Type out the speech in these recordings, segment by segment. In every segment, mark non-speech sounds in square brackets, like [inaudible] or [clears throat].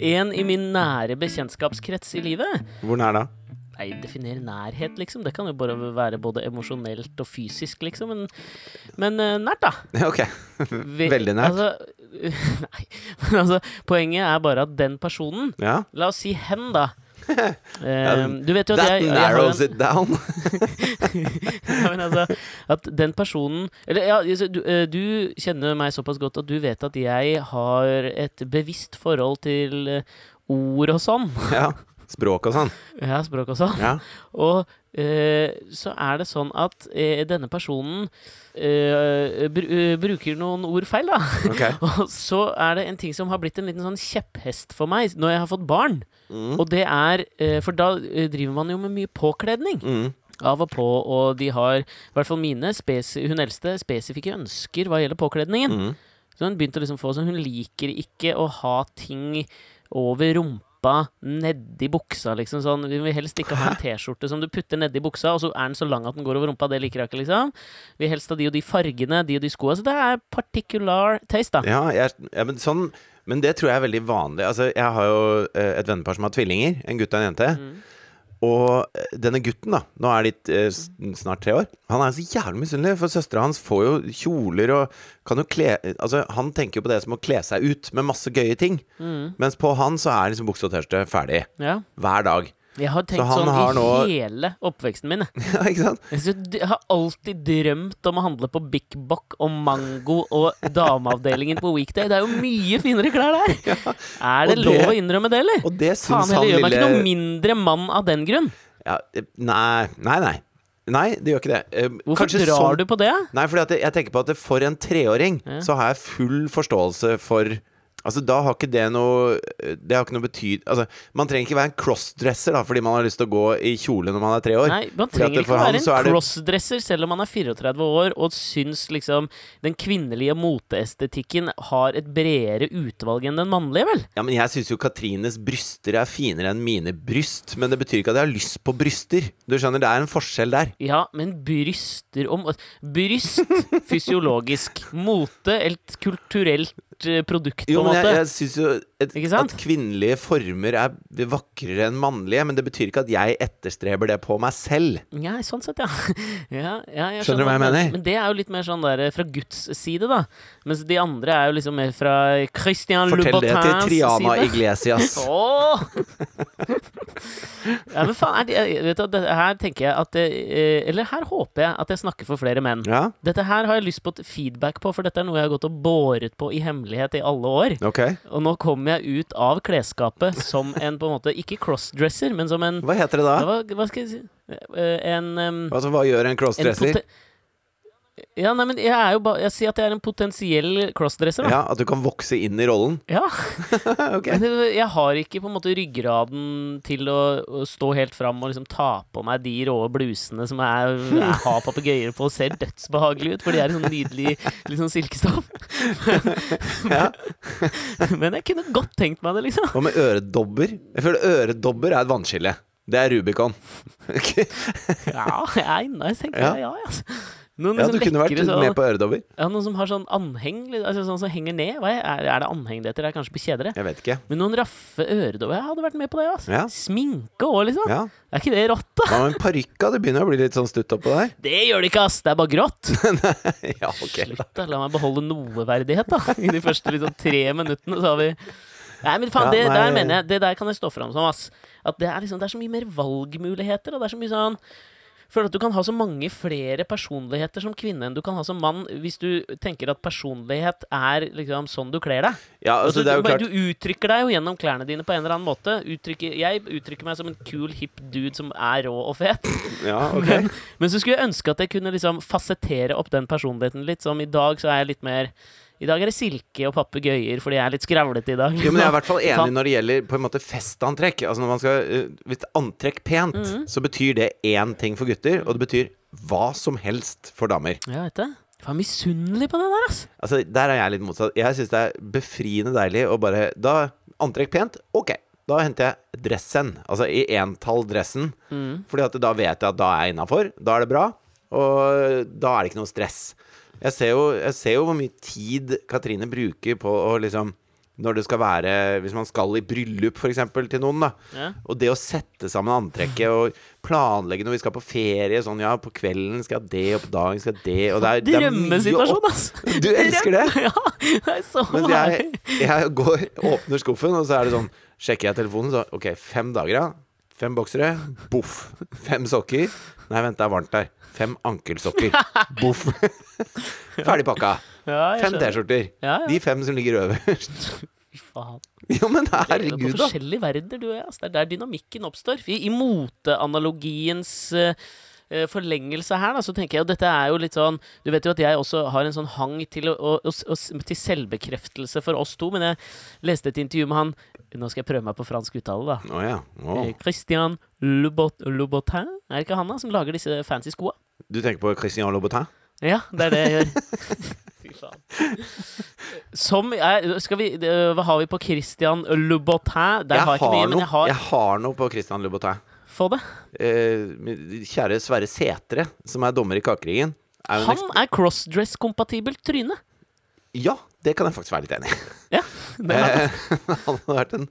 En i min nære bekjentskapskrets i livet. Hvor nær da? Nei, definer nærhet, liksom. Det kan jo bare være både emosjonelt og fysisk, liksom. Men, men eh, nært, da. [laughs] Ok. Veldig nært. Altså, [laughs] nei, men altså, poenget er bare at den personen Ja. La oss si hen, da. Eh, du vet jo at That jeg, jeg narrows en, it down. [laughs] ja, men altså, at den personen Eller ja, altså, du, eh, du kjenner meg såpass godt at du vet at jeg har et bevisst forhold til eh, ord og sånn. ja. [laughs] Språk og sånn. Ja, språk og sånn. Ja. [laughs] Og eh, så er det sånn at eh, denne personen eh, br eh, bruker noen ord feil, da. Okay. [laughs] Og så er det en ting som har blitt en liten sånn kjepphest for meg når jeg har fått barn. Mm. Og det er eh, For da eh, driver man jo med mye påkledning. Mm. Av og på, og de har, i hvert fall mine, hun eldste, spesifikke ønsker hva gjelder påkledningen. Mm. Så hun begynte å liksom få sånn Hun liker ikke å ha ting over rumpa nedi buksa, liksom. Sånn, vi vil helst ikke ha en [laughs] T-skjorte som du putter nedi buksa, og så er den så lang at den går over rumpa. Det liker jeg ikke, liksom. Vi vil helst ha de og de fargene, de og de skoa. Så det er particular taste, da. Ja, jeg, ja men, sånn, men det tror jeg er veldig vanlig. Altså, jeg har jo eh, et vennepar som har tvillinger. En gutt og en jente. Mm. Og eh, denne gutten, da, nå er de eh, snart tre år, han er så jævlig misunnelig, for søstera hans får jo kjoler og kan jo kle Altså, han tenker jo på det som å kle seg ut med masse gøye ting. Mm. Mens på han så er liksom bukse og T-skjorte ferdig. Ja. Hver dag. Jeg har tenkt så sånn har i nå- hele oppveksten min. [laughs] Ja, ikke sant? Jeg har alltid drømt om å handle på Bik Bok og Mango og dameavdelingen på Weekday. Det er jo mye finere klær der! [laughs] Er det, det- lov å innrømme det, eller? Og det Faen syns han gjør meg ikke noe mindre mann av den grunn. ja, eh, Nei, nei, nei. Nei, det gjør ikke det. Eh, Hvorfor drar sånn- du på det? Nei, fordi jeg tenker på at for en treåring Ja. så har jeg full forståelse for Altså, da har ikke det noe Det har ikke noe betyd... Altså, man trenger ikke være en crossdresser da fordi man har lyst til å gå i kjole når man er tre år. Nei, Man trenger ikke være en crossdresser selv om man er 34 år og syns liksom den kvinnelige moteestetikken har et bredere utvalg enn den mannlige, vel? Ja, men jeg syns jo Katrines bryster er finere enn mine bryst. Men det betyr ikke at jeg har lyst på bryster. Du skjønner, det er en forskjell der. Ja, men bryster om Bryst fysiologisk. Mote et kulturelt eh, produkt, på en måte. jeg, jeg syns jo et, at kvinnelige former er vakrere enn mannlige. Men det betyr ikke at jeg etterstreber det på meg selv. Ja, sånn sett, ja. [laughs] ja, ja jeg Skjønner du hva jeg mener? Men det er jo litt mer sånn der fra Guds side, da. Mens de andre er jo liksom mer fra Christian Fortell det til Triana side. Iglesias. [laughs] oh! ja, men faen, det, vet du, her tenker jeg at eh, Eller her håper jeg at jeg snakker for flere menn. Ja, Dette her har jeg lyst på feedback på, for dette er noe jeg har gått og båret på i hemmelighet i alle år. Okay. Og nå kom jeg ut av klesskapet som en på en måte Ikke crossdresser, men som en Hva heter det da? hva, hva skal jeg si Eh, En, um, Altså, hva gjør en en crossdresser? poten- Ja, nei, men jeg er jo bare Jeg sier at jeg er en potensiell crossdresser, da. Ja, At du kan vokse inn i rollen? Ja. [laughs] [laughs] ok. Men Jeg har ikke på en måte ryggraden til å, å stå helt fram og liksom ta på meg de rå blusene som jeg, jeg har papegøyer på og ser dødsbehagelige ut, for de er sånn nydelig litt sånn silkestoff. [laughs] Ja. Men jeg kunne godt tenkt meg det, liksom. Hva med øredobber? Jeg føler øredobber er et vannskille. Det er Rubicon. Ja, jeg, nei, jeg tenker Ja. ja, ja. Altså. Noen Ja, du kunne vært sånn- med på øredobber. Ja, noen som har sånn anheng, altså sånn som henger ned. Er, er det anheng det heter? Det er kanskje på kjedere. Jeg vet ikke. Men noen raffe øredobber Jeg hadde vært med på det, altså. Ja. Sminke òg, liksom. Ja. Er ikke det rått, da? Ja, men parykka, parykk? Det begynner å bli litt sånn stutt oppå der. Det gjør det ikke, ass! Det er bare grått. [laughs] ja, ok. Slutt, da. La meg beholde noe verdighet, da. I de første liksom, tre minuttene, så har vi Nei, men faen, Ja, det der mener jeg Det der kan jeg stå fram som, ass. At det er liksom Det er så mye mer valgmuligheter, og det er så mye sånn Føler at du kan ha så mange flere personligheter som kvinne enn du kan ha som mann, hvis du tenker at personlighet er liksom sånn du kler deg. Ja, altså, Altså, du, klart du uttrykker deg jo gjennom klærne dine på en eller annen måte. Uttrykker, jeg uttrykker meg som en kul, hip dude som er rå og fet. [laughs] Ja, okay. Men, men så skulle jeg ønske at jeg kunne liksom fasettere opp den personligheten litt. Som i dag så er jeg litt mer I dag er det silke og papegøyer fordi jeg er litt skravlete i dag. Jo, men jeg er i hvert fall [laughs] enig når det gjelder på en måte festantrekk. Altså når man skal eh, Hvis antrekk pent, Mhm. så betyr det én ting for gutter, og det betyr hva som helst for damer. Ja, vet du. Jeg var misunnelig på det der, ass. Altså, der er jeg litt motsatt. Jeg syns det er befriende deilig å bare Da Antrekk pent, ok. Da henter jeg dressen. Altså i entall-dressen. Mm. Fordi at da vet jeg at da er jeg innafor. Da er det bra. Og da er det ikke noe stress. Jeg ser, jo, jeg ser jo hvor mye tid Katrine bruker på å liksom Når det skal være Hvis man skal i bryllup, eksempel, til noen, da. Ja. Og det å sette sammen antrekket og planlegge når vi skal på ferie Sånn, ja, på kvelden skal jeg ha det, og på dagen skal jeg det og det er, Drømmesituasjon, altså! [laughs] Du elsker det? [laughs] Ja, det er så Mens jeg, jeg går, åpner skuffen, og så er det sånn Sjekker jeg telefonen, så OK, fem dager, ja. Fem boksere. Boff. Fem sokker. Nei, vent, det er varmt der. Fem ankelsokker. Boff. [laughs] Ferdig pakka. Ja, jeg Fem skjønner. T-skjorter. Ja, ja. De fem som ligger øverst. [laughs] Faen. Jo, men Vi er herregud, på da. forskjellige verdener, du og jeg. ass. Det er der dynamikken oppstår. I, i moteanalogiens eh, forlengelse her, da, så tenker jeg jo dette er jo litt sånn Du vet jo at jeg også har en sånn hang til, å, å, å, til selvbekreftelse for oss to, men jeg leste et intervju med han Nå skal jeg prøve meg på fransk uttale, da. Oh, ja. Eh, Christian Loubot, er det ikke han da, som lager disse fancy skoa? Du tenker på Christian Louboutin? Ja, det er det jeg gjør. [laughs] Fy faen. Som er, Skal vi Hva har vi på Christian Louboutin? Der Jeg har jeg ikke mye, men jeg har jeg har noe på Christian Louboutin. Få det. Eh, kjære Sverre Setre, som er dommer i Kakeringen. Er Han er crossdress-kompatibelt tryne. Ja, det kan jeg faktisk være litt enig i. Ja, Eh, [laughs] Han har vært en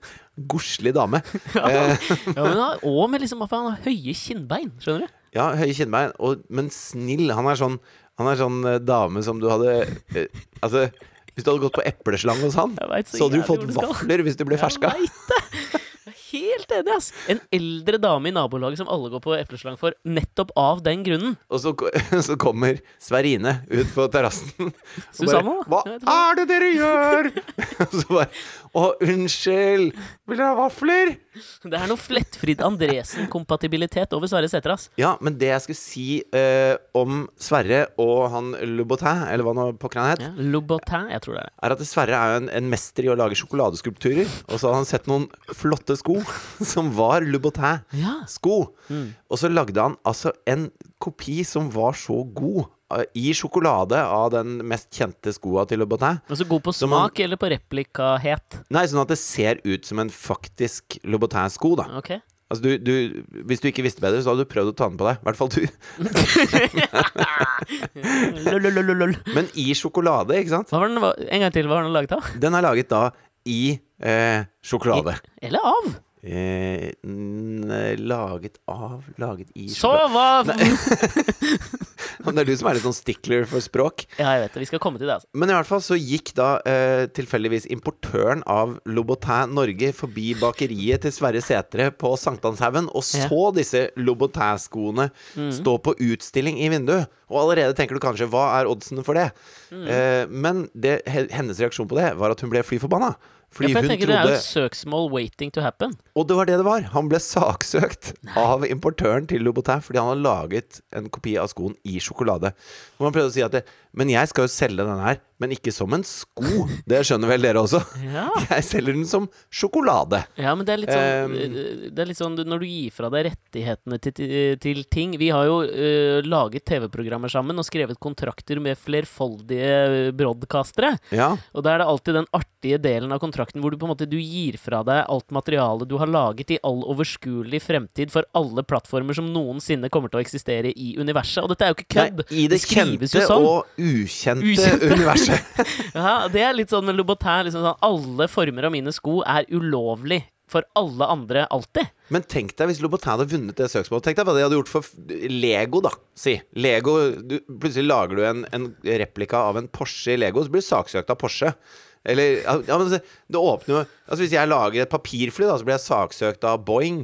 godslig dame. [laughs] ja, men han og med liksom han har høye kinnbein. Skjønner du? Ja, høye kinnbein, og, men snill. Han er sånn Han er sånn eh, dame som du hadde eh, Altså, hvis du hadde gått på epleslang hos han, så så hadde du fått vafler hvis du ble ferska. Jeg vet det! Helt enig, ass. En eldre dame i nabolaget som alle går på epleslang for, nettopp av den grunnen. Og så, [laughs] så kommer Sverine ut på terrassen. Susanne, da? Hva er det dere gjør?! [laughs] og så bare Å, unnskyld! Vil dere ha vafler? Det er noe Flettfrid Andresen-kompatibilitet over Sverre Sæther, ass. Ja, men det jeg skulle si eh, om Sverre og han Lobotin, eller hva nå pokker han het, Ja, Lobotin, jeg tror det er det. er at Sverre er jo en, en mester i å lage sjokoladeskulpturer. Og så hadde han sett noen flotte sko [laughs] som var Lobotin-sko. Ja. Og så lagde han altså en kopi som var så god i sjokolade av den mest kjente skoa til Lobotin. Altså god på smak man- eller på replikahet? Nei, sånn at det ser ut som en faktisk Lobotin-sko, da. Ok. Altså, du, du, hvis du ikke visste bedre, så hadde du prøvd å ta den på deg. I hvert fall du. [laughs] Men i sjokolade, ikke sant? Hva var den, en gang til, hva var den laget av? Den er laget da i eh, sjokolade. Eller av? Eh, laget av Laget i Så hva [laughs] Det er du som er litt sånn stickler for språk. Ja, jeg vet det. Vi skal komme til det, altså. Men i hvert fall så gikk da eh, tilfeldigvis importøren av Lobotin Norge forbi bakeriet til Sverre Setre på Sankthanshaugen og Ja. så disse Lobotin-skoene stå på utstilling i vinduet. Og allerede tenker du kanskje hva er oddsene for det? Eh, men det, hennes reaksjon på det var at hun ble fly forbanna. Ja, for jeg tenker Det er jo et søksmål waiting to happen. Og det var det det var. Han ble saksøkt [laughs] av importøren til Lobotin fordi han hadde laget en kopi av skoen i sjokolade. Og han prøvde å si at det, Men jeg skal jo selge den her, men ikke som en sko. Det skjønner vel dere også? Ja. [laughs] Jeg selger den som sjokolade. Ja, men det er litt sånn, Um, det er litt sånn Når du gir fra deg rettighetene til, til, til ting Vi har jo uh, laget TV-programmer sammen og skrevet kontrakter med flerfoldige broadcastere. Ja. Og da er det alltid den artige delen av kontrakten hvor du på en måte du gir fra deg alt materialet du har laget i all overskuelig fremtid for alle plattformer som noensinne kommer til å eksistere i universet. Og dette er jo ikke kødd! Nei, I det skrives jo sånn. og ukjente, Ukjente. universet. [laughs] Ja, det er litt sånn med Louboutin. Liksom sånn, alle former av mine sko er ulovlig for alle andre alltid. Men tenk deg hvis Louboutin hadde vunnet det søksmålet. Tenk deg hva de hadde gjort for Lego, da. Si. Lego du, Plutselig lager du en, en replika av en Porsche i Lego, så blir du saksøkt av Porsche. Eller ja, men det åpner jo Altså Hvis jeg lager et papirfly, da, så blir jeg saksøkt av Boeing.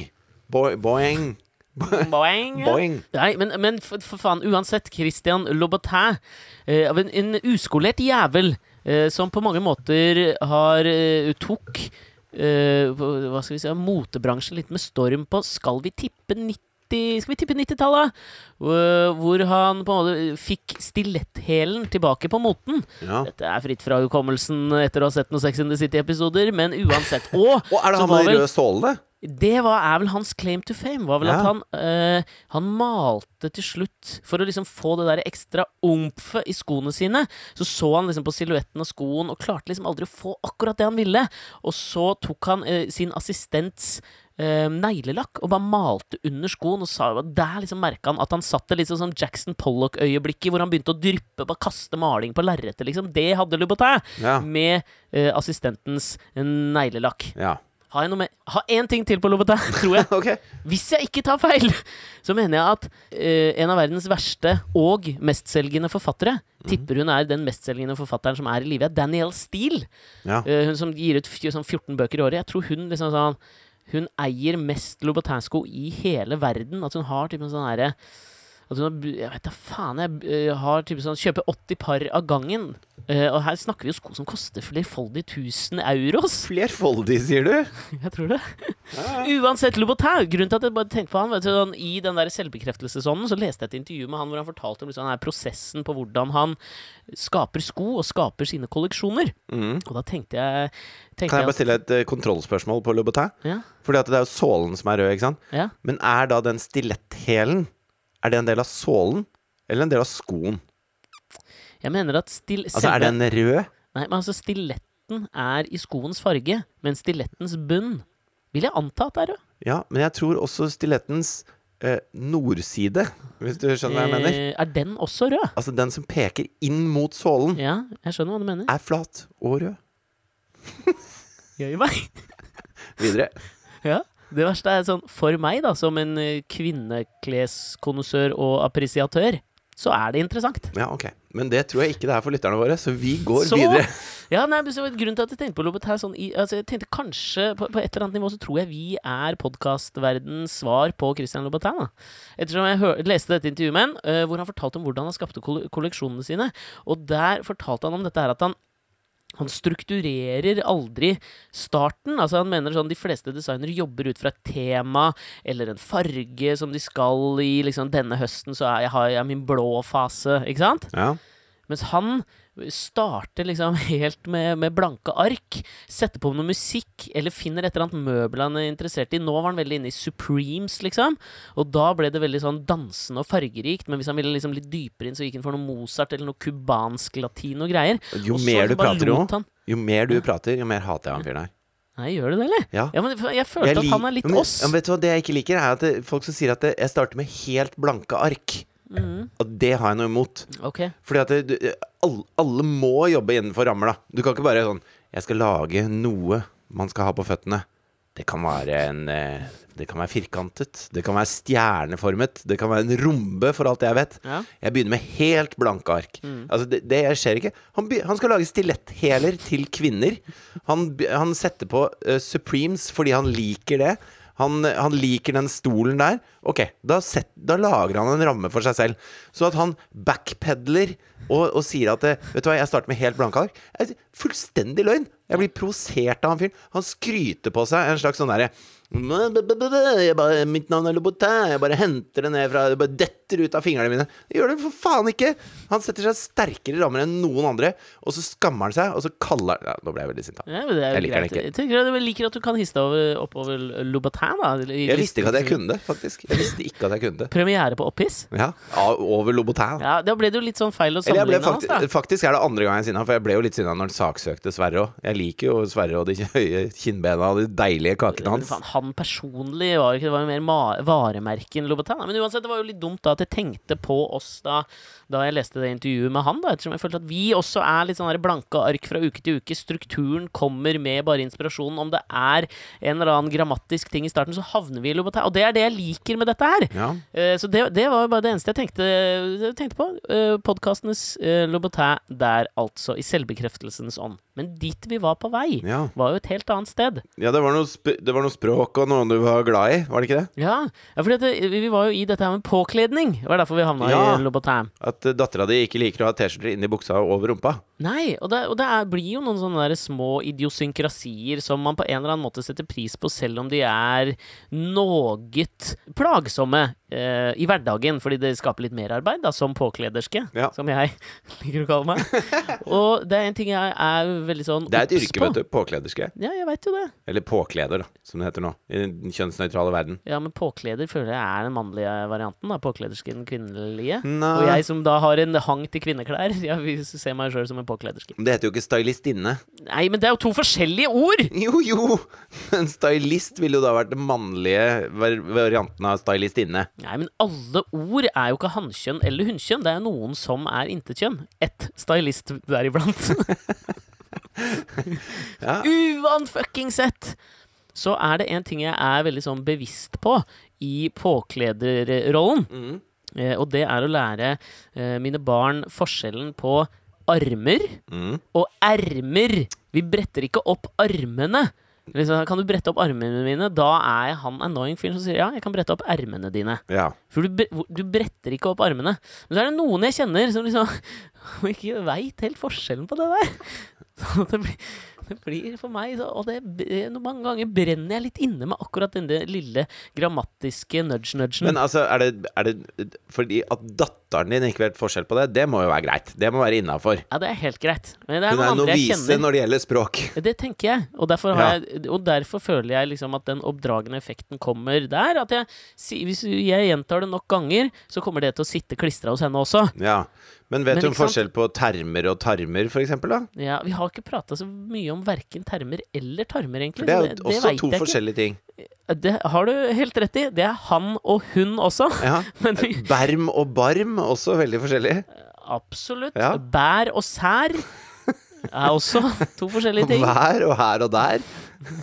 Bo, Boeing. Boing. Boing. Nei, men, men for, for faen, uansett, Christian Lobotin, eh, av en, en uskolert jævel eh, som på mange måter har eh, tok eh, hva skal vi si, motebransjen litt med storm på Skal vi tippe 90 skal vi tippe 90-tallet? Hvor hvor han på en måte fikk stiletthælen tilbake på moten. Ja. Dette er fritt fra hukommelsen etter å ha sett noen Sex in the City-episoder, men uansett. Og [laughs] Og er det han med de røde sålene? det var, er vel hans claim to fame. Var vel Ja. at han, øh, han malte til slutt For å liksom få det der ekstra omfet i skoene sine. Så så han liksom på silhuetten av skoen og klarte liksom aldri å få akkurat det han ville. Og så tok han øh, sin assistents eh, neglelakk og bare malte under skoen. Og sa, der liksom merka han at han satt det litt sånn som Jackson Pollock-øyeblikket, hvor han begynte å dryppe, bare kaste maling på lerretet, liksom. Det hadde Louboutin Ja. med eh, assistentens eh, neglelakk. ja. Har jeg noe med Har én ting til på Louboutin, tror jeg. [laughs] okay. Hvis jeg ikke tar feil, så mener jeg at eh, en av verdens verste og mestselgende forfattere Tipper hun er den mestselgende forfatteren som er i live. Danielle Steele. Ja. Uh, hun som gir ut sånn 14 bøker i året. Jeg tror hun liksom sånn Hun eier mest Louboutin-sko i hele verden. At hun har typen en sånn herre at hun har, jeg vet da faen, jeg eh, har type sånn Kjøper 80 par av gangen. Eh, og her snakker vi jo sko som koster flerfoldig 1000 euros. Flerfoldig, sier du? [laughs] Jeg tror det. Uansett Louboutin. Grunnen til at jeg bare tenkte på han vet du, sånn, I den der selvbekreftelsesånden så leste jeg et intervju med han hvor han fortalte om liksom, den her prosessen på hvordan han skaper sko og skaper sine kolleksjoner. Mm. Og da tenkte jeg, tenkte Kan jeg bare stille et uh, kontrollspørsmål på Louboutin? Ja. Fordi at det er jo sålen som er rød, ikke sant? Ja. Men er da den stiletthælen Er det en del av sålen, eller en del av skoen? Jeg mener at stil, Altså, er den rød? Nei, men altså stiletten er i skoens farge, men stilettens bunn vil jeg anta at det er rød. Ja, men jeg tror også stilettens eh, nordside, hvis du skjønner hva jeg mener. Eh, er den også rød? Altså den som peker inn mot sålen, Ja, jeg skjønner hva du mener. er flat og rød. Gjør meg. Videre. Ja. Det verste er sånn, for meg, da, som en eh, kvinnekleskonnissør og appresiatør, så er det interessant. Ja, ok. Men det tror jeg ikke det er for lytterne våre, så vi går Så- videre. [laughs] Ja, nei, men så Grunnen til at jeg tenkte på Louboutin sånn i, altså, Jeg tenkte kanskje på, på et eller annet nivå så tror jeg vi er podkastverdens svar på Christian Lobetin. Ettersom jeg hør, leste dette intervjuet med ham, uh, hvor han fortalte om hvordan han skapte kolleksjonene sine. Og der fortalte han om dette her at han han strukturerer aldri starten. Altså Han mener sånn de fleste designere jobber ut fra et tema eller en farge som de skal i. Liksom denne høsten så er jeg, har jeg min blå fase, ikke sant? Ja. Mens han starter liksom [laughs] helt med, med blanke ark. Sette på noe musikk, eller finner et eller annet møbel han er interessert i. Nå var han veldig inne i Supremes, liksom. Og da ble det veldig sånn dansende og fargerikt. Men hvis han ville liksom litt dypere inn, så gikk han for noe Mozart eller noe cubansk latin og greier. Jo Og mer du prater om, han- jo mer du prater, jo mer hater jeg han fyren her. Nei, gjør du det, eller? Ja. Ja, men jeg følte Jeg at han er litt men- oss. Ja, vet du hva det jeg ikke liker, er at det, folk som sier at det, jeg starter med helt blanke ark. Mm. Og det har jeg noe imot. Okay. Fordi at det, alle, alle må jobbe innenfor rammer, da. Du kan ikke bare sånn Jeg skal lage noe man skal ha på føttene. Det kan være en eh, Det kan være firkantet. Det kan være stjerneformet. Det kan være en rombe, for alt jeg vet. Ja. Jeg begynner med helt blanke ark. Mm. Altså, det, det skjer ikke. Han, han skal lage stiletthæler til kvinner. Han, han setter på uh, Supremes fordi han liker det. Han, han liker den stolen der. Ok, da, set, da lager han en ramme for seg selv. Så at han backpedler og, og sier at Vet du hva, jeg starter med helt blanke ark. Fullstendig løgn. Jeg blir provosert av han fyren. Han skryter på seg en slags sånn derre jeg bare, Mitt navn er Lobotin.' Jeg bare henter det ned fra Det bare detter ut av fingrene mine. Det gjør det for faen ikke! Han setter seg sterkere rammer enn noen andre, og så skammer han seg, og så kaller han ja, Nå ble jeg veldig sint. da. Ja, Jeg liker den greit. ikke. Jeg jeg liker at du kan hisse deg over- oppover Lobotin da. i Jeg visste ikke at jeg kunne det, faktisk. Jeg visste ikke at jeg kunne det. Premiere på Opphiss. Ja, Over Lobotin. Ja, da ble det jo litt sånn feil å sammenligne hans, da. faktisk er det andre gang jeg er sinna, for jeg ble jo litt sinna når han saksøkte Sverre òg. Jeg liker jo Sverre og de [laughs] høye kinnbena og de deilige kakene hans. faen, han personlig var jo ikke Det var jo mer ma varemerke enn Louboutin. Men uansett, det var jo litt dumt da at jeg tenkte på oss da Da jeg leste det intervjuet med han, da ettersom jeg følte at vi også er litt sånn blanke ark fra uke til uke. Strukturen kommer med bare inspirasjonen. Om det er en eller annen grammatisk ting i starten, så havner vi i Louboutin. Og det er det jeg liker med dette her. Ja. Uh, Så det, det var jo bare det eneste jeg tenkte, tenkte på. Uh, Podkastenes uh, Louboutin der, altså. I selvbekreftelsens ånd. Men dit vi var på vei, Ja. var jo et helt annet sted. ja, det var noe, det var noe språk og noen du var glad i, var det ikke det? Ja, ja fordi vi var jo i dette her med påkledning. Det var derfor vi havna Ja. i Louboutin. At uh, dattera di ikke liker å ha T-skjorter inni buksa og over rumpa. Nei, og det, og det er, blir jo noen sånne der små idiosynkrasier som man på en eller annen måte setter pris på, selv om de er noget plagsomme eh, i hverdagen, fordi det skaper litt merarbeid, som påklederske, Ja. som jeg [laughs] liker å kalle meg. [laughs] Og det er en ting jeg er veldig sånn Det er et yrke, vet du. Påklederske. Ja, jeg vet jo det. Eller påkleder, som det heter nå. I den kjønnsnøytrale verden. Ja, men påkleder føler jeg er den mannlige varianten. da Påklederske den kvinnelige. Nei. Og jeg som da har en hang til kvinneklær, jeg vil se meg sjøl som en påklederske. Det heter jo ikke stylistinne. Nei, men det er jo to forskjellige ord! [laughs] Jo, jo! Men stylist ville jo da vært den mannlige varianten av stylistinne. Nei, men alle ord er jo ikke hannkjønn eller hunnkjønn. Det er noen som er intetkjønn. Ett stylist deriblant. [laughs] Ja. Uanfucking sett! Så er det en ting jeg er veldig sånn bevisst på i påklederrollen. Mm. Eh, og det er å lære eh, mine barn forskjellen på armer Mm. og ermer. Vi bretter ikke opp armene. Liksom, kan du brette opp armene mine? Da er han annoying fyren som sier ja, jeg kan brette opp ermene dine. Ja. For du, du bretter ikke opp armene. Men så er det noen jeg kjenner som liksom [laughs] ikke veit helt forskjellen på det der. [laughs] Så det blir, det [laughs] blir for meg så, Og det, mange ganger brenner jeg litt inne med akkurat denne lille grammatiske nudge-nudgen. Men altså, er det, er det Fordi at datteren din ikke vet forskjell på det, det må jo være greit. Det må være innafor. Ja, det er helt greit. Men det er Hun er novise når det gjelder språk. Det tenker jeg, og derfor, har jeg, og derfor føler jeg liksom at den oppdragende effekten kommer der. At jeg, hvis jeg gjentar det nok ganger, så kommer det til å sitte klistra hos henne også. Ja. Men vet Men du om forskjell på termer og tarmer, for eksempel, da? Ja, Vi har ikke prata så mye om verken termer eller tarmer, egentlig. For det er jo også to forskjellige ting. Det har du helt rett i. Det er han og hun også. Ja. [laughs] Men vi, Berm og barm, også veldig forskjellig. absolutt. Ja. Bær og sær er også to forskjellige ting. Hver og her og der.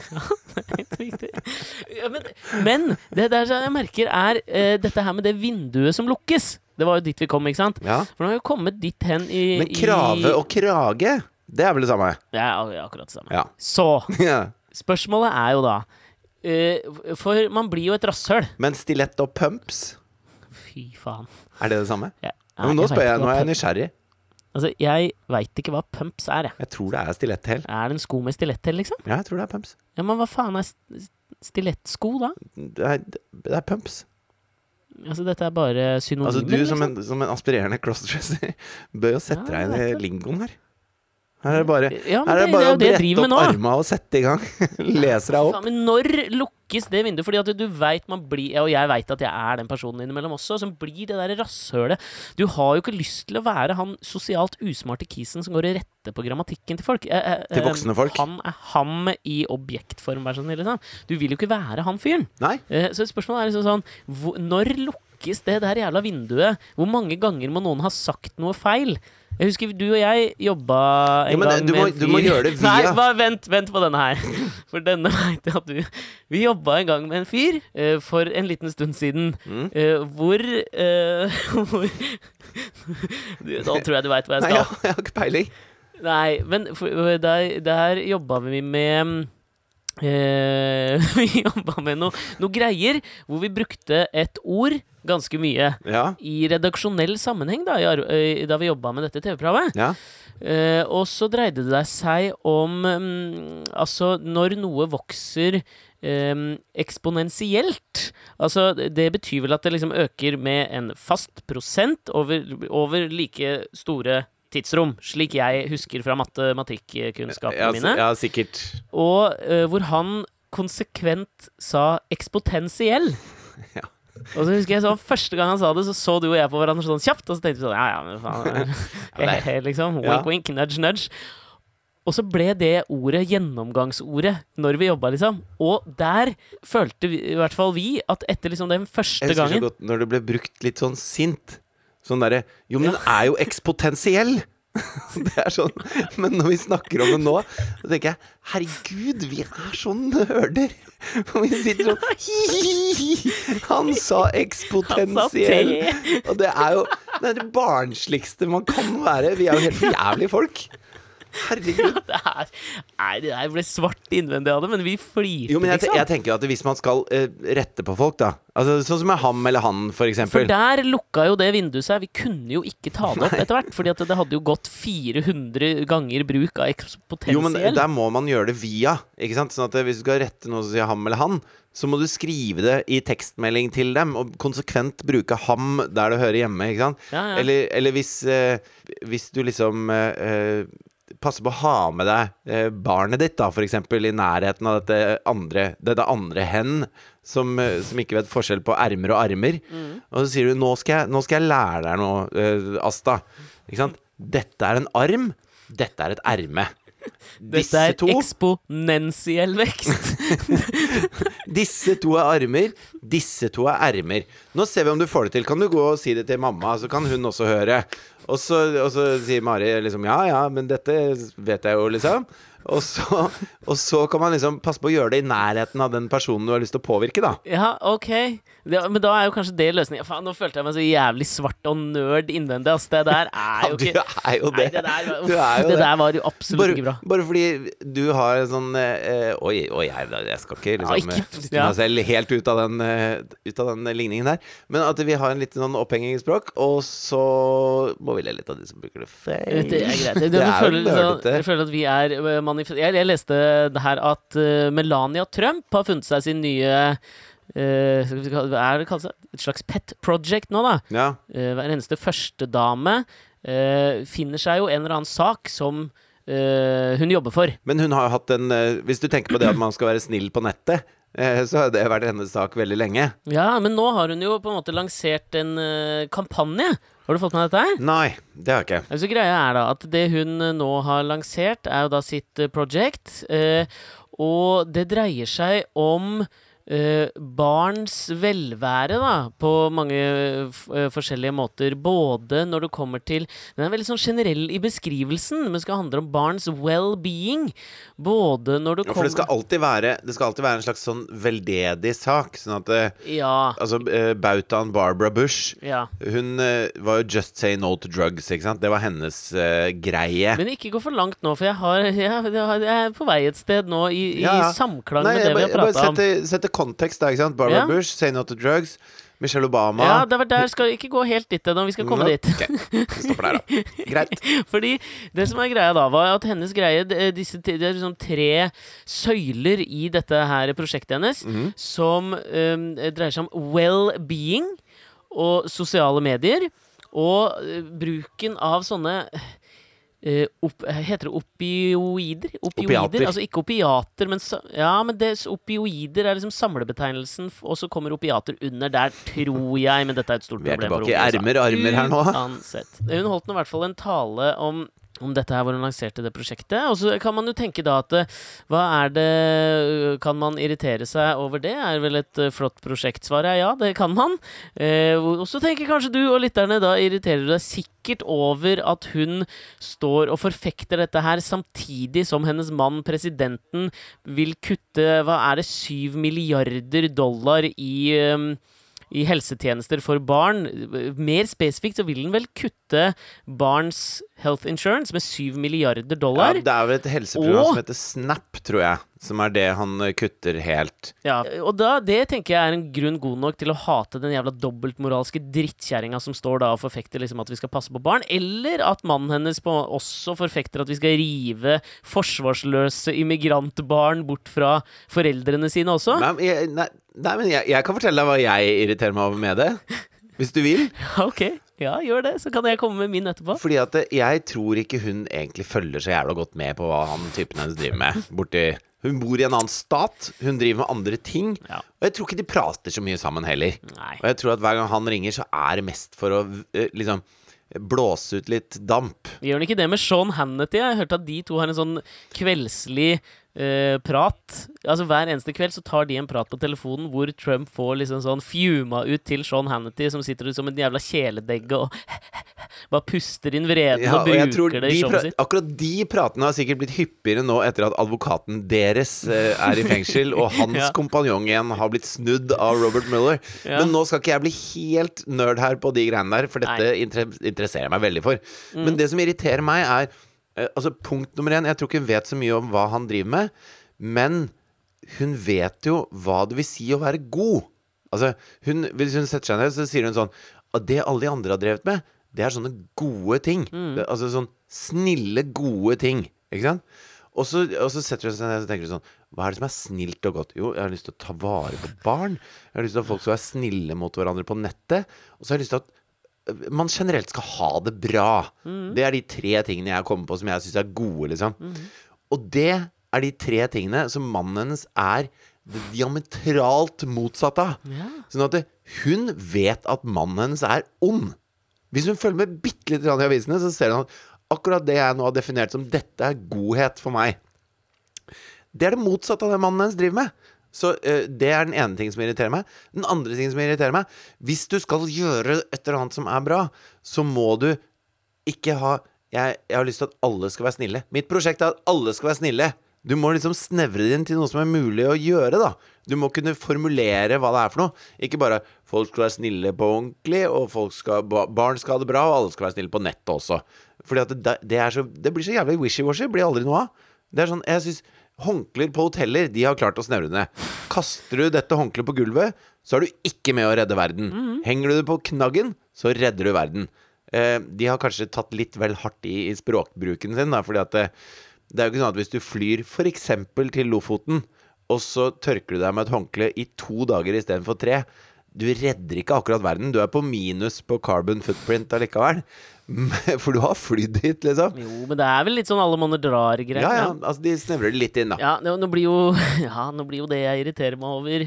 [laughs] Helt riktig. Ja, men, men det der jeg merker, er uh, dette her med det vinduet som lukkes. Det var jo dit vi kom, ikke sant? Ja. For nå har vi kommet dit hen i Men krave i, og krage, det er vel det samme? Det er akkurat det samme. Ja. Så [laughs] spørsmålet er jo da uh, For man blir jo et rasshøl. Men stilett og pumps, Fy faen. er det det samme? Ja, Ja, men nå spør jeg, nå er jeg nysgjerrig. Altså, jeg veit ikke hva pumps er, jeg. Jeg tror det er stiletthæl. Er det en sko med stiletthæl, liksom? Ja, jeg tror det er pumps. Ja, men hva faen er stilettsko, da? Det er, det er pumps. Altså, dette er bare synonymer, Altså, du som liksom? en, som en aspirerende crossdresser [laughs] bør jo sette Ja, deg inn i lingoen her. Her er det bare, Ja, her er det, det bare det det, å det brette opp arma og sette i gang. [laughs] Leser deg opp. Ja, men når lukkes det vinduet? Fordi at du veit man blir Og jeg veit at jeg er den personen innimellom også, som blir det der rasshølet. Du har jo ikke lyst til å være han sosialt usmarte kisen som går og retter på grammatikken til folk. Eh, eh, Til eh, voksne folk. Han er ham i objektform, vær så snill. Liksom. Du vil jo ikke være han fyren. Nei. Eh, Så spørsmålet er liksom sånn Når lukkes det der jævla vinduet? Hvor mange ganger må noen ha sagt noe feil? Jeg husker du og jeg jobba en Ja, men gang du med må- en fyr du må gjøre det [laughs] via- Nei, bare vent, vent på denne her. [laughs] For denne veit jeg at du Vi jobba en gang med en fyr uh, for en liten stund siden Mm. uh, hvor uh, [laughs] Hvor du, Nå tror jeg du veit hva jeg Nei, skal. jeg, har ikke peiling. Nei, men for, der, der jobba vi med Vi jobba med noe, noe greier hvor vi brukte et ord ganske mye Ja. i redaksjonell sammenheng da, i, eh, da vi jobba med dette TV-programmet. Ja. Uh, og så dreide det seg om um, Altså, når noe vokser um, eksponentielt Altså, det betyr vel at det liksom øker med en fast prosent over, over like store tidsrom, slik jeg husker fra matematikkkunnskapene Ja, mine. ja, sikkert. Og uh, hvor han konsekvent sa ekspotensiell. [laughs] Ja. Og så husker jeg sånn, Første gang han sa det, så så du og jeg på hverandre sånn kjapt. Og så tenkte vi sånn Ja, ja, men faen. [laughs] Liksom. Wink, wink, nudge, nudge. Og så ble det ordet gjennomgangsordet når vi jobba, liksom. Og der følte vi, i hvert fall vi, at etter liksom den første Jeg husker så gangen godt når det ble brukt litt sånn sint. Sånn derre Jo, men den er jo ekspotensiell! [laughs] det er sånn Men når vi snakker om det nå, så tenker jeg herregud, vi er så nerder! Og vi sitter sånn hi-hi-hi. [laughs] Han sa ekspotensiell! Og det er jo det, er det barnsligste man kan være. Vi er jo helt jævlige folk. Herregud. Det er, nei, det der ble svart innvendig av det, men vi flirte, Jo, men jeg, liksom. jeg tenker jo at hvis man skal eh, rette på folk, da Altså Sånn som med ham eller han, for For der lukka jo det vinduet seg. Vi kunne jo ikke ta det opp etter hvert. Fordi at det hadde jo gått 400 ganger bruk av Jo, men der må man gjøre det via. Ikke sant? Sånn at eh, Hvis du skal rette noe som sier ham eller han, så må du skrive det i tekstmelding til dem, og konsekvent bruke ham der det hører hjemme. Ikke sant? Ja, ja. Eller, eller hvis, eh, hvis du liksom eh, passer på å ha med deg eh, barnet ditt, da, eksempel, i nærheten av dette andre, dette andre hen, som, eh, som ikke vet forskjell på ermer og armer. Mm. Og så sier du nå skal, jeg, 'Nå skal jeg lære deg noe, eh, Asta'. Ikke sant? Dette er en arm. Dette er et erme. Dette er to, eksponentiell vekst. [laughs] disse to er armer, disse to er ermer. Nå ser vi om du får det til. Kan du gå og si det til mamma, så kan hun også høre. Og så, og så sier Mari liksom ja ja, men dette vet jeg jo, liksom. Og så, og så kan man liksom passe på å gjøre det i nærheten av den personen du har lyst til å påvirke, da. Ja, ok. Det, men da er jo kanskje det løsningen. Faen, nå følte jeg meg så jævlig svart og nerd innvendig. Ass. Det der [laughs] er jo Ja, du ikke er jo Nei, det. det der, var- Du er jo det det. der var jo absolutt ikke bra. Bare, bare fordi du har en sånn eh, Oi, oi, jeg, jeg skal ikke liksom Ja, ikke- eh, ja. meg selv helt ut av, den, eh, ut av den ligningen der. Men at vi har en litt sånn opphenging i språk, og så må vi le litt av de som bruker det feil. Det er greit. [laughs] Det, Det jeg, jo føler, liksom- nerdete. jeg føler at vi er uh, manif- jeg, leste det her at uh, Melania Trump har funnet seg sin nye uh, er det kalt? Et slags pet project nå, da. Ja. Uh, hver eneste førstedame uh, finner seg jo en eller annen sak som uh, hun jobber for. Men hun har jo hatt en eh, Hvis du tenker på det at man skal være snill på nettet, eh, så har det vært hennes sak veldig lenge. Ja, men nå har hun jo på en måte lansert en kampanje. Har du fått med dette her? Nei, det har jeg ikke. Altså Greia er da at det hun nå har lansert, er jo da sitt project. Eh, og det dreier seg om eh, barns velvære, da, på mange eh, forskjellige måter. Både når det kommer til Den er veldig sånn generell i beskrivelsen, men skal handle om barns well-being. Både når det Ja, for kommer det skal alltid være Det skal alltid være en slags sånn veldedig sak. Sånn at eh, Ja. Altså, eh, bautaen Barbara Bush ja. Hun var jo 'just say no to drugs', ikke sant? Det var hennes uh, greie. Men ikke gå for langt nå, for jeg, har, [laughs] jeg, jeg, er på vei et sted nå i, i Ja, ja. samklang Nei, med det jeg vi har prata om. Sette, kontekst da, ikke sant? Barbara Ja. Bush, 'say no to drugs'. Michelle Obama Ja, det var der skal vi ikke gå helt dit ennå. Vi skal komme dit. Vi stopper der, da. [laughs] Greit. Fordi det som er greia da, var at hennes greie det- disse, Det er liksom tre søyler i dette her prosjektet hennes Mhm. som um, dreier seg om well-being og sosiale medier. Og eh, bruken av sånne eh, op, Heter det opioider? Opioider? Opiater. Altså ikke opiater, men, ja, men det, opioider er liksom samlebetegnelsen, og så kommer opiater under der, tror jeg. Men dette er et stort problem. Vi er tilbake i altså. ermer armer her nå. Uansett. Hun holdt nå i hvert fall en tale om om dette her hvor hun lanserte det prosjektet. Og så kan man jo tenke da at eh, hva er det øh, Kan man irritere seg over det? Er vel et øh, flott prosjekt? Svaret er ja, det kan man. Eh, og så tenker kanskje du og lytterne da irriterer du deg sikkert over at hun står og forfekter dette her samtidig som hennes mann, presidenten, vil kutte Hva er det, syv milliarder dollar i øhm, i helsetjenester for barn. Mer spesifikt så vil den vel kutte barns health insurance med 7 milliarder Ja, dollar. det er vel et helseprogram Og- som heter Snap, tror jeg. Som er det han eh, kutter helt. Ja, og da, det tenker jeg er en grunn god nok til å hate den jævla dobbeltmoralske drittkjerringa som står da og forfekter liksom at vi skal passe på barn, eller at mannen hennes på, også forfekter at vi skal rive forsvarsløse immigrantbarn bort fra foreldrene sine også. Nei, nei, nei, men jeg, jeg kan fortelle deg hva jeg irriterer meg over med det. Hvis du vil. [laughs] Ok, ja, gjør det, så kan jeg komme med min etterpå. Fordi at eh, jeg tror ikke hun egentlig følger så jævla godt med på hva han typen hennes driver med. Borti Hun bor i en annen stat, hun driver med andre ting. Ja. Og jeg tror ikke de prater så mye sammen heller. Nei. Og jeg tror at hver gang han ringer, så er det mest for å eh, liksom blåse ut litt damp. Gjør han ikke det med Sean Hannity? Jeg har hørt at de to har en sånn kveldslig eh, prat. Altså Hver eneste kveld så tar de en prat på telefonen hvor Trump får liksom sånn fjuma ut til Sean Hannity, som sitter ut som en jævla kjæledegge og [laughs] bare puster inn vreden Ja, og bruker det i showet sitt. akkurat de pratene har sikkert blitt hyppigere nå etter at advokaten deres eh, er i fengsel, og [laughs] hans Ja. kompanjong igjen har blitt snudd av Robert Mueller. Ja. Men nå skal ikke jeg bli helt nerd her på de greiene der, for dette inter interesserer jeg meg veldig for. Mm. Men det som irriterer meg, er Altså, punkt nummer én Jeg tror ikke hun vet så mye om hva han driver med, men hun vet jo hva det vil si å være god. Altså, hun, Hvis hun setter seg ned, så sier hun sånn det alle de andre har drevet med, det er sånne gode ting. Mm. altså sånn snille, gode ting. Ikke sant? Og så, og så setter hun seg ned og tenker sånn Hva er det som er snilt og godt? Jo, jeg har lyst til å ta vare på barn. Jeg har lyst til at folk skal være snille mot hverandre på nettet. Og så har jeg lyst til at man generelt skal ha det bra. Det er de tre tingene jeg kommer på som jeg syns er gode, liksom. Og det er de tre tingene som mannen hennes er diametralt motsatt av. Ja. Sånn at hun vet at mannen hennes er ond. Hvis hun følger med bitte litt i avisene, så ser hun at akkurat det jeg nå har definert som 'dette er godhet for meg', det er det motsatte av det mannen hennes driver med. Så uh, det er den ene ting som irriterer meg. Den andre ting som irriterer meg Hvis du skal gjøre et eller annet som er bra, så må du ikke ha jeg, jeg har lyst til at alle skal være snille. Mitt prosjekt er at alle skal være snille. Du må liksom snevre det inn til noe som er mulig å gjøre, da. Du må kunne formulere hva det er for noe. Ikke bare 'folk skal være snille på ordentlig', og skal, 'barn skal ha det bra', og alle skal være snille på nettet også. Fordi at det, det, så, det blir så jævlig wishy-washy. Blir aldri noe av. Det er sånn, jeg synes Håndklær på hoteller, de har klart å snevre ned. Kaster du dette håndkleet på gulvet, så er du ikke med å redde verden. Henger du det på knaggen, så redder du verden. Eh, de har kanskje tatt litt vel hardt i, i språkbruken sin, da, fordi at det, det er jo ikke sånn at hvis du flyr f.eks. til Lofoten, og så tørker du deg med et håndkle i to dager istedenfor tre, du redder ikke akkurat verden. Du er på minus på carbon footprint allikevel. [laughs] For du har flydd hit, liksom. Jo, men det er vel litt sånn alle monner drar-greier. Ja, ja, altså de snevrer det litt inn, da. Ja, nå, nå blir jo [laughs] Ja, nå blir jo det jeg irriterer meg over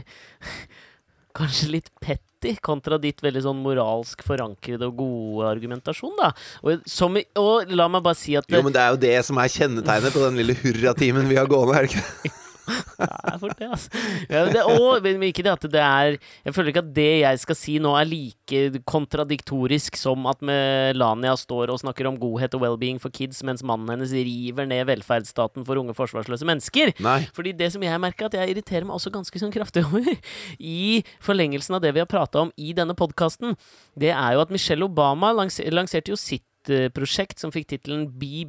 [laughs] Kanskje litt petty kontra ditt veldig sånn moralsk forankrede og gode argumentasjon, da. Og, som, og la meg bare si at Jo, men det er jo det som er kjennetegnet på den lille hurratimen vi har gående, er det ikke det? Det er fort det, altså. Ja, det, og men ikke det at det er Jeg føler ikke at det jeg skal si nå, er like kontradiktorisk som at Melania står og snakker om godhet og well-being for kids, mens mannen hennes river ned velferdsstaten for unge forsvarsløse mennesker. Nei. Fordi det som jeg merker at jeg irriterer meg også ganske sånn kraftig [laughs] over, i forlengelsen av det vi har prata om i denne podkasten, det er jo at Michelle Obama lanser, lanserte jo sitt eh, prosjekt som fikk tittelen Be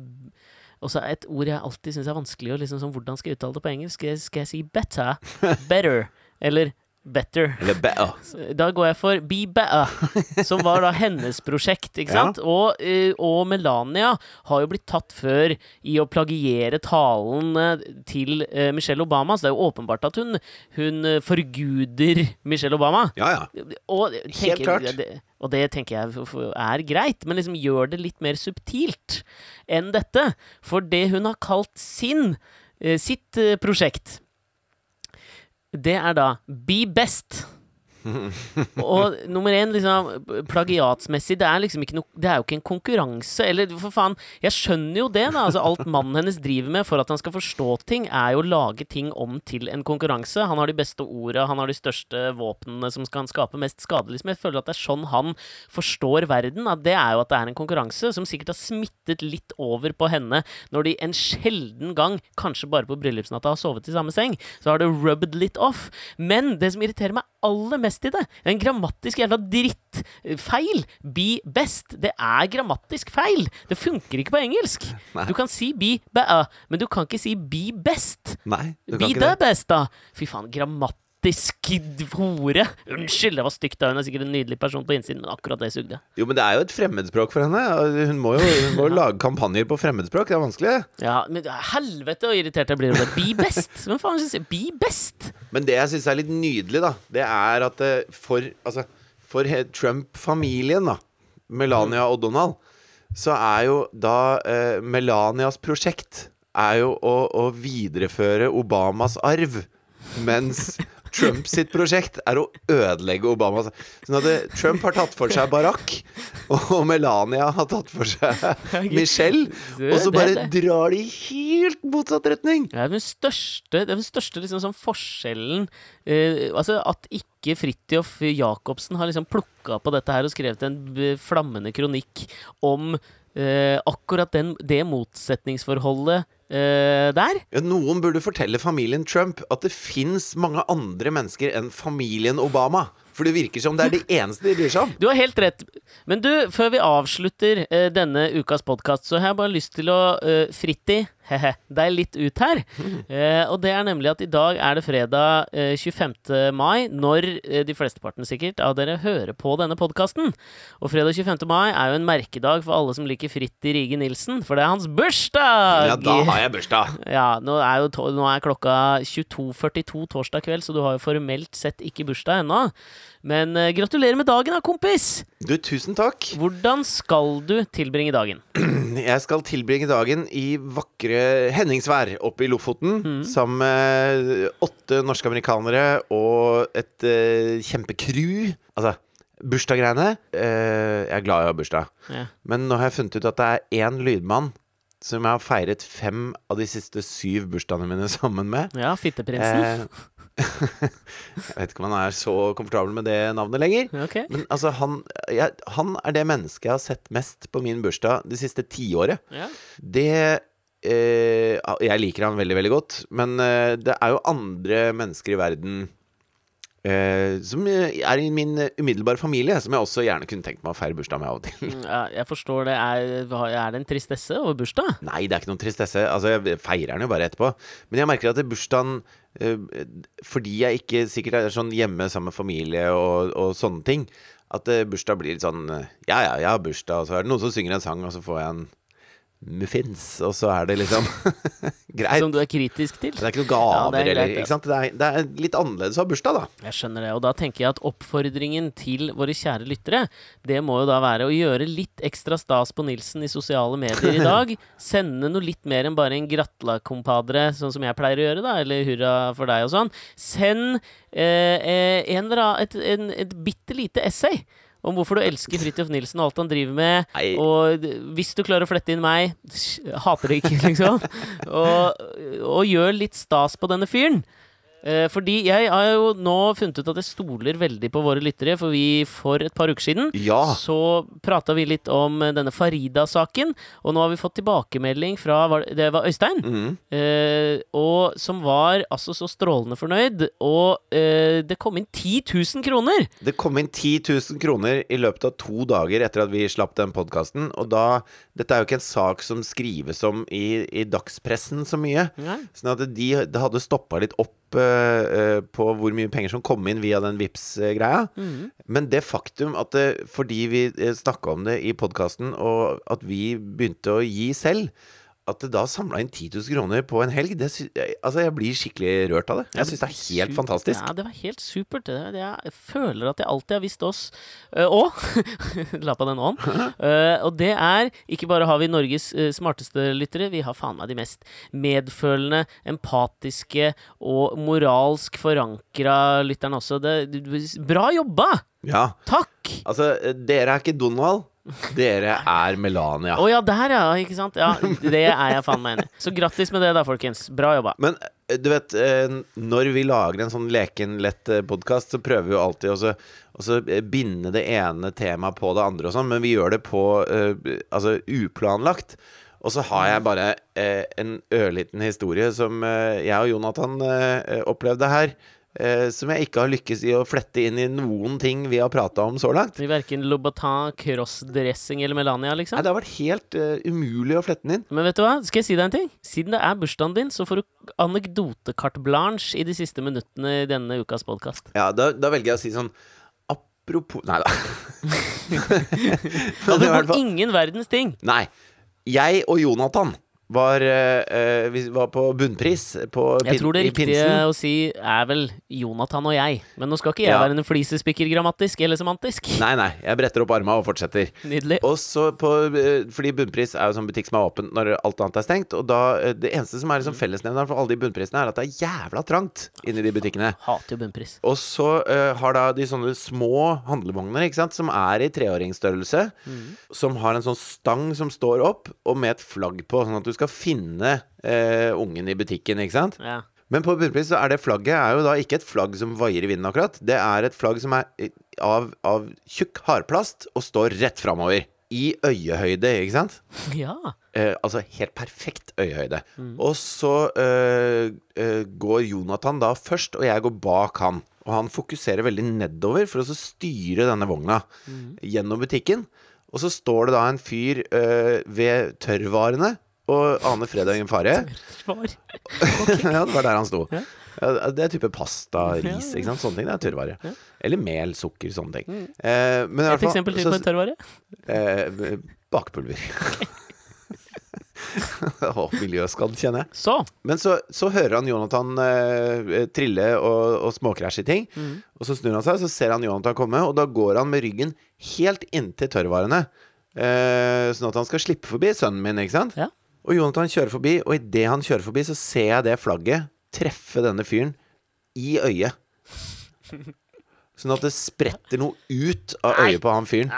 og så er et ord jeg alltid syns er vanskelig og liksom sånn, Hvordan skal jeg uttale det på engelsk? Skal jeg, skal jeg si better? [laughs] Better? Eller better? Eller be. Da går jeg for Be Better, som var da hennes prosjekt. ikke Ja. Og, eh, og Melania har jo blitt tatt før i å plagiere talen eh, til eh, Michelle Obama, så det er jo åpenbart at hun, hun forguder Michelle Obama. Ja, ja. Og, tenker, klart. det, og det tenker jeg er greit, men liksom gjør det litt mer subtilt enn dette. For det hun har kalt sin, sitt prosjekt, det er da Be Best. [laughs] og nummer én, liksom, plagiatsmessig, det er liksom ikke noe Det er jo ikke en konkurranse. Eller for faen, jeg skjønner jo det, da. Altså, alt mannen hennes driver med for at han skal forstå ting, er jo å lage ting om til en konkurranse. Han har de beste orda, han har de største våpnene som kan skape mest skade. Liksom. Jeg føler at det er sånn han forstår verden. At det er jo at det er en konkurranse som sikkert har smittet litt over på henne når de en sjelden gang, kanskje bare på bryllupsnatta, har sovet i samme seng. Så har det rubbed litt off. Men det som irriterer meg aller mest i det, det er en grammatisk jævla drittfeil. Be best. Det er grammatisk feil. Det funker ikke på engelsk. Nei. Du kan si be better, men du kan ikke si be best. Nei, du kan Be ikke the det. best, da! Fy faen, grammatisk hore! Unnskyld, det var stygt. Hun er sikkert en nydelig person på innsiden, men akkurat det sugde. Jo, men det er jo et fremmedspråk for henne. Hun må jo, hun må jo [laughs] lage kampanjer på fremmedspråk. Det er vanskelig. Ja, men helvete så irritert jeg blir over det. Be best! Hvem faen skal si be best? Men det jeg syns er litt nydelig, da, det er at eh, for, altså, for Trump-familien, da, Melania og Donald, så er jo da eh, Melanias prosjekt er jo å, å videreføre Obamas arv, mens Trump [laughs] sitt prosjekt er å ødelegge Obama. Sånn at Trump har tatt for seg Barack, og Melania har tatt for seg Michelle, og så bare drar de i helt motsatt retning. Det er den største, det er den største liksom, sånn forskjellen eh, Altså at ikke Fridtjof Jacobsen har liksom plukka på dette her og skrevet en eh, flammende kronikk om eh, akkurat den, det motsetningsforholdet eh, der. Ja, noen burde fortelle familien Trump at det fins mange andre mennesker enn familien Obama. For det virker som det er det eneste de bryr seg om. Du har helt rett. Men du, før vi avslutter uh, denne ukas podkast, så har jeg bare lyst til å uh, fritti he-he, [laughs] deg litt ut her. [laughs] Eh, og det er nemlig at i dag er det fredag eh, 25. mai, når eh, de flesteparten sikkert av dere hører på denne podkasten. Og fredag 25. mai er jo en merkedag for alle som liker Fritt i Rige Nilsen, for det er hans bursdag! Ja, da har jeg bursdag. [laughs] Ja, nå er, jo nå er klokka 22.42 torsdag kveld, så du har jo formelt sett ikke bursdag ennå. Men uh, gratulerer med dagen da, kompis! Du, tusen takk. Hvordan skal du tilbringe dagen? [clears throat] Jeg skal tilbringe dagen i vakre Henningsvær oppe i Lofoten. Mm. Sammen med åtte norske amerikanere og et uh, kjempecrew. Altså, bursdaggreiene uh, Jeg er glad jeg har bursdag. Ja. Men nå har jeg funnet ut at det er én lydmann som jeg har feiret fem av de siste syv bursdagene mine [laughs] sammen med. Ja, Fitteprinsen. Eh, jeg vet ikke om han er så komfortabel med det navnet lenger. Okay. Men altså, han, jeg, han er det mennesket jeg har sett mest på min bursdag det siste tiåret. Ja. Det eh, Jeg liker han veldig, veldig godt, men eh, det er jo andre mennesker i verden eh, som eh, er i min eh, umiddelbare familie, som jeg også gjerne kunne tenkt meg å feire bursdag med av og til. Ja, jeg forstår det. Er, er det en tristesse over bursdag? Nei, det er ikke noen tristesse. Altså, jeg feirer den jo bare etterpå. Men jeg merker at bursdagen eh, Fordi jeg ikke sikkert er sånn hjemme sammen med familie og, og sånne ting, at eh, bursdag blir litt sånn eh, Ja, ja, jeg har bursdag, og så er det noen som synger en sang, og så får jeg en muffins, og så er det liksom [laughs] greit. Som du er kritisk til? Det er ikke noen Ja, gaver er eller ja. ikke sant? Det er, det er litt annerledes å ha bursdag, da. Jeg skjønner det, og da tenker jeg at oppfordringen til våre kjære lyttere, det må jo da være å gjøre litt ekstra stas på Nilsen i sosiale medier i dag. [laughs] Sende noe litt mer enn bare en gratla, compadre, sånn som jeg pleier å gjøre, da, eller hurra for deg og sånn. Send eh, eh, en et, en, et bitte lite essay. Om hvorfor du elsker Fridtjof Nilsen og alt han driver med. Nei. Og hvis du klarer å flette inn meg, hater det ikke, [laughs] liksom. Og, og gjør litt stas på denne fyren. Eh, fordi jeg har jo nå funnet ut at jeg stoler veldig på våre lyttere, for vi for et par uker siden Ja. så prata vi litt om denne Farida-saken, og nå har vi fått tilbakemelding fra det- var Øystein, Mm. eh, og som var altså så strålende fornøyd. Og eh, det kom inn 10 000 kroner! Det kom inn 10 000 kroner i løpet av to dager etter at vi slapp den podkasten. Og da Dette er jo ikke en sak som skrives om i, i dagspressen så mye. Nei. Sånn at de, det hadde stoppa litt opp på hvor mye penger som kom inn via den vips greia mm. Men det faktum at det, fordi vi snakka om det i podkasten, og at vi begynte å gi selv, at det da samla inn 10 000 kroner på en helg, det altså jeg blir skikkelig rørt av det. Jeg syns det er helt Super- fantastisk. Ja, det var helt supert. Jeg føler at jeg alltid har visst oss. Uh, [laughs] La på den ånd. Uh, [laughs] og det er Ikke bare har vi Norges uh, smarteste lyttere, vi har faen meg de mest medfølende, empatiske og moralsk forankra lytterne også. Det, bra jobba! Ja. Takk! Altså, dere er ikke Donald. Dere er Melania. Å ja, der ja, ikke sant? Ja, det er jeg faen meg enig i. Så grattis med det, da, folkens. Bra jobba. Men eh, du vet, eh, når vi lager en sånn leken, lett podkast, så prøver vi jo alltid å eh, binde det ene temaet på det andre og sånn, men vi gjør det på eh, altså uplanlagt. Og så har jeg bare eh, en ørliten historie som eh, jeg og Jonathan eh, opplevde her. Eh, som jeg ikke har lykkes i å flette inn i noen ting vi har prata om så langt. I verken Lobatin, crossdressing eller Melania, liksom. Nei, det har vært helt uh, umulig å flette den inn. Men vet du hva? Skal jeg si deg en ting? Siden det er bursdagen din, så får du anekdotekart blanche i de siste minuttene i denne ukas podkast. Ja, da, da velger jeg å si sånn Apropos Nei da. [laughs] [laughs] du fall- ingen verdens ting. Nei. Jeg og Jonathan var, vi var på bunnpris på Jeg tror det riktige å si er vel Jonathan og jeg. Men nå skal ikke jeg Ja. være en flisespikker grammatisk eller semantisk. [laughs] Nei, nei. Jeg bretter opp arma og fortsetter. Nydelig. Og så på, eh, fordi Bunnpris er jo sånn butikk som er åpen når alt annet er stengt. Og da, det eneste som er liksom fellesnevneren for alle de bunnprisene, er at det er jævla trangt inni de butikkene. Hater jo bunnpris. Og så uh, har da de sånne små handlevogner, ikke sant, som er i treåringsstørrelse, som har en sånn stang som står opp, og med et flagg på, sånn at du skal finne eh, ungen i butikken, ikke sant. Ja. Men på bunnpris så er det flagget er jo da ikke et flagg som vaier i vinden, akkurat. Det er et flagg som er eh, av, av tjukk hardplast og står rett framover. I øyehøyde, ikke sant? [laughs] ja. Eh, altså helt perfekt øyehøyde. Og så eh, eh, går Jonathan da først, og jeg går bak han. og han fokuserer veldig nedover for å så styre denne vogna gjennom butikken. Og så står det da en fyr øh, ved tørrvarene og Ane fred og fare. [laughs] [laughs] Ja, det var der han sto. Ja. Det er type pasta, ris, ikke sant. Sånne ting. Det er tørrvare. Eller mel, sukker, sånne ting. Eh, men Et eksempel til på en tørrvare? Eh, bakepulver. [laughs] Å, miljøskadd, kjenner jeg. Så. Men så, så hører han Jonathan eh, trille og, og småkrasje i ting. Mm. Og så snur han seg, så ser han Jonathan komme, og da går han med ryggen helt inntil tørrvarene. Eh, sånn at han skal slippe forbi sønnen min, ikke sant? Ja. Og Jonathan kjører forbi, og idet han kjører forbi, så ser jeg det flagget treffe denne fyren i øyet. Sånn at det spretter noe ut av øyet på han fyren.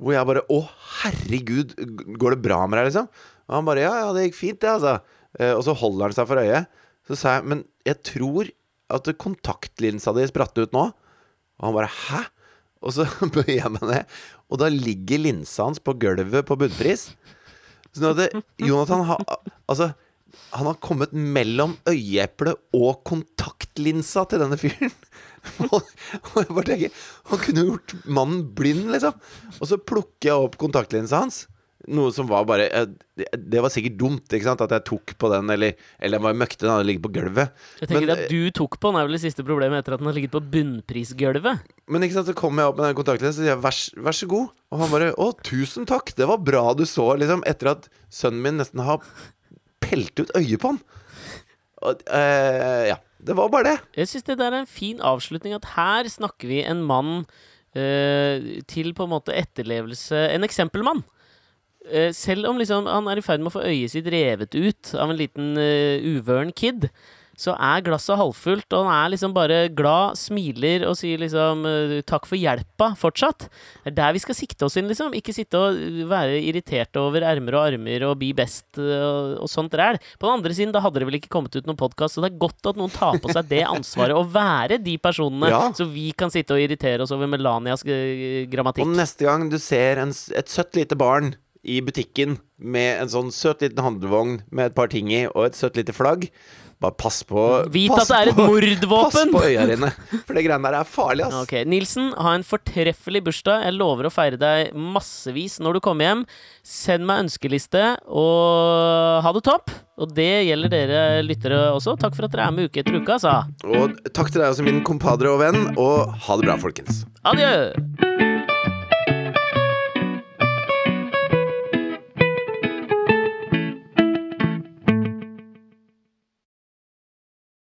Hvor jeg bare Å, herregud, går det bra med deg, liksom? Og han bare Ja, ja, det gikk fint, det, altså. Eh, og så holder han seg for øyet. Så sa jeg Men jeg tror at kontaktlinsa di spratt ut nå. Og han bare Hæ? Og så [laughs] bøyer jeg meg ned, og da ligger linsa hans på gulvet på bunnpris. Sånn at Jonathan har Altså, han har kommet mellom øyeeplet og kontaktlinsa til denne fyren. [laughs] Og jeg bare tenker Han kunne gjort mannen blind, liksom. Og så plukker jeg opp kontaktlinsa hans. Noe som var bare eh, Det var sikkert dumt ikke sant at jeg tok på den, eller, eller jeg var møkkete, den hadde ligget på gulvet. Jeg tenker Men, at du tok på den, er vel det siste problemet etter at den har ligget på bunnprisgulvet. Men ikke sant, så kom jeg opp med den kontakten og jeg, vær, vær så god. Og han bare å, tusen takk, det var bra du så, liksom. Etter at sønnen min nesten har pelt ut øyet på han. Og, eh, ja. Det var bare det. Jeg syns det der er en fin avslutning, at her snakker vi en mann eh, til på en måte etterlevelse En eksempelmann. Eh, selv om liksom han er i ferd med å få øyet sitt revet ut av en liten uh, uvøren kid, så er glasset halvfullt, og han er liksom bare glad, smiler og sier liksom eh, 'takk for hjelpa' fortsatt. Det er der vi skal sikte oss inn, liksom. Ikke sitte og være irritert over ermer og armer og be best uh, og, sånt ræl. På den andre siden, da hadde det vel ikke kommet ut noen podkast, så det er godt at noen tar på seg det ansvaret å være de personene, Ja. så vi kan sitte og irritere oss over Melanias grammatikk. Og neste gang du ser en, et søtt lite barn i butikken med en sånn søt liten handlevogn med et par ting i og et søtt lite flagg, bare pass på Vit pass at det er et mordvåpen! Pass på øya dine, for det greiene der er farlig, ass. Ok, Nilsen, ha en fortreffelig bursdag. Jeg lover å feire deg massevis når du kommer hjem. Send meg ønskeliste, og ha det topp. Og det gjelder dere lyttere også. Takk for at dere er med uke etter uke, altså. Og takk til deg også, min kompadre og venn, og ha det bra, folkens. Adjø!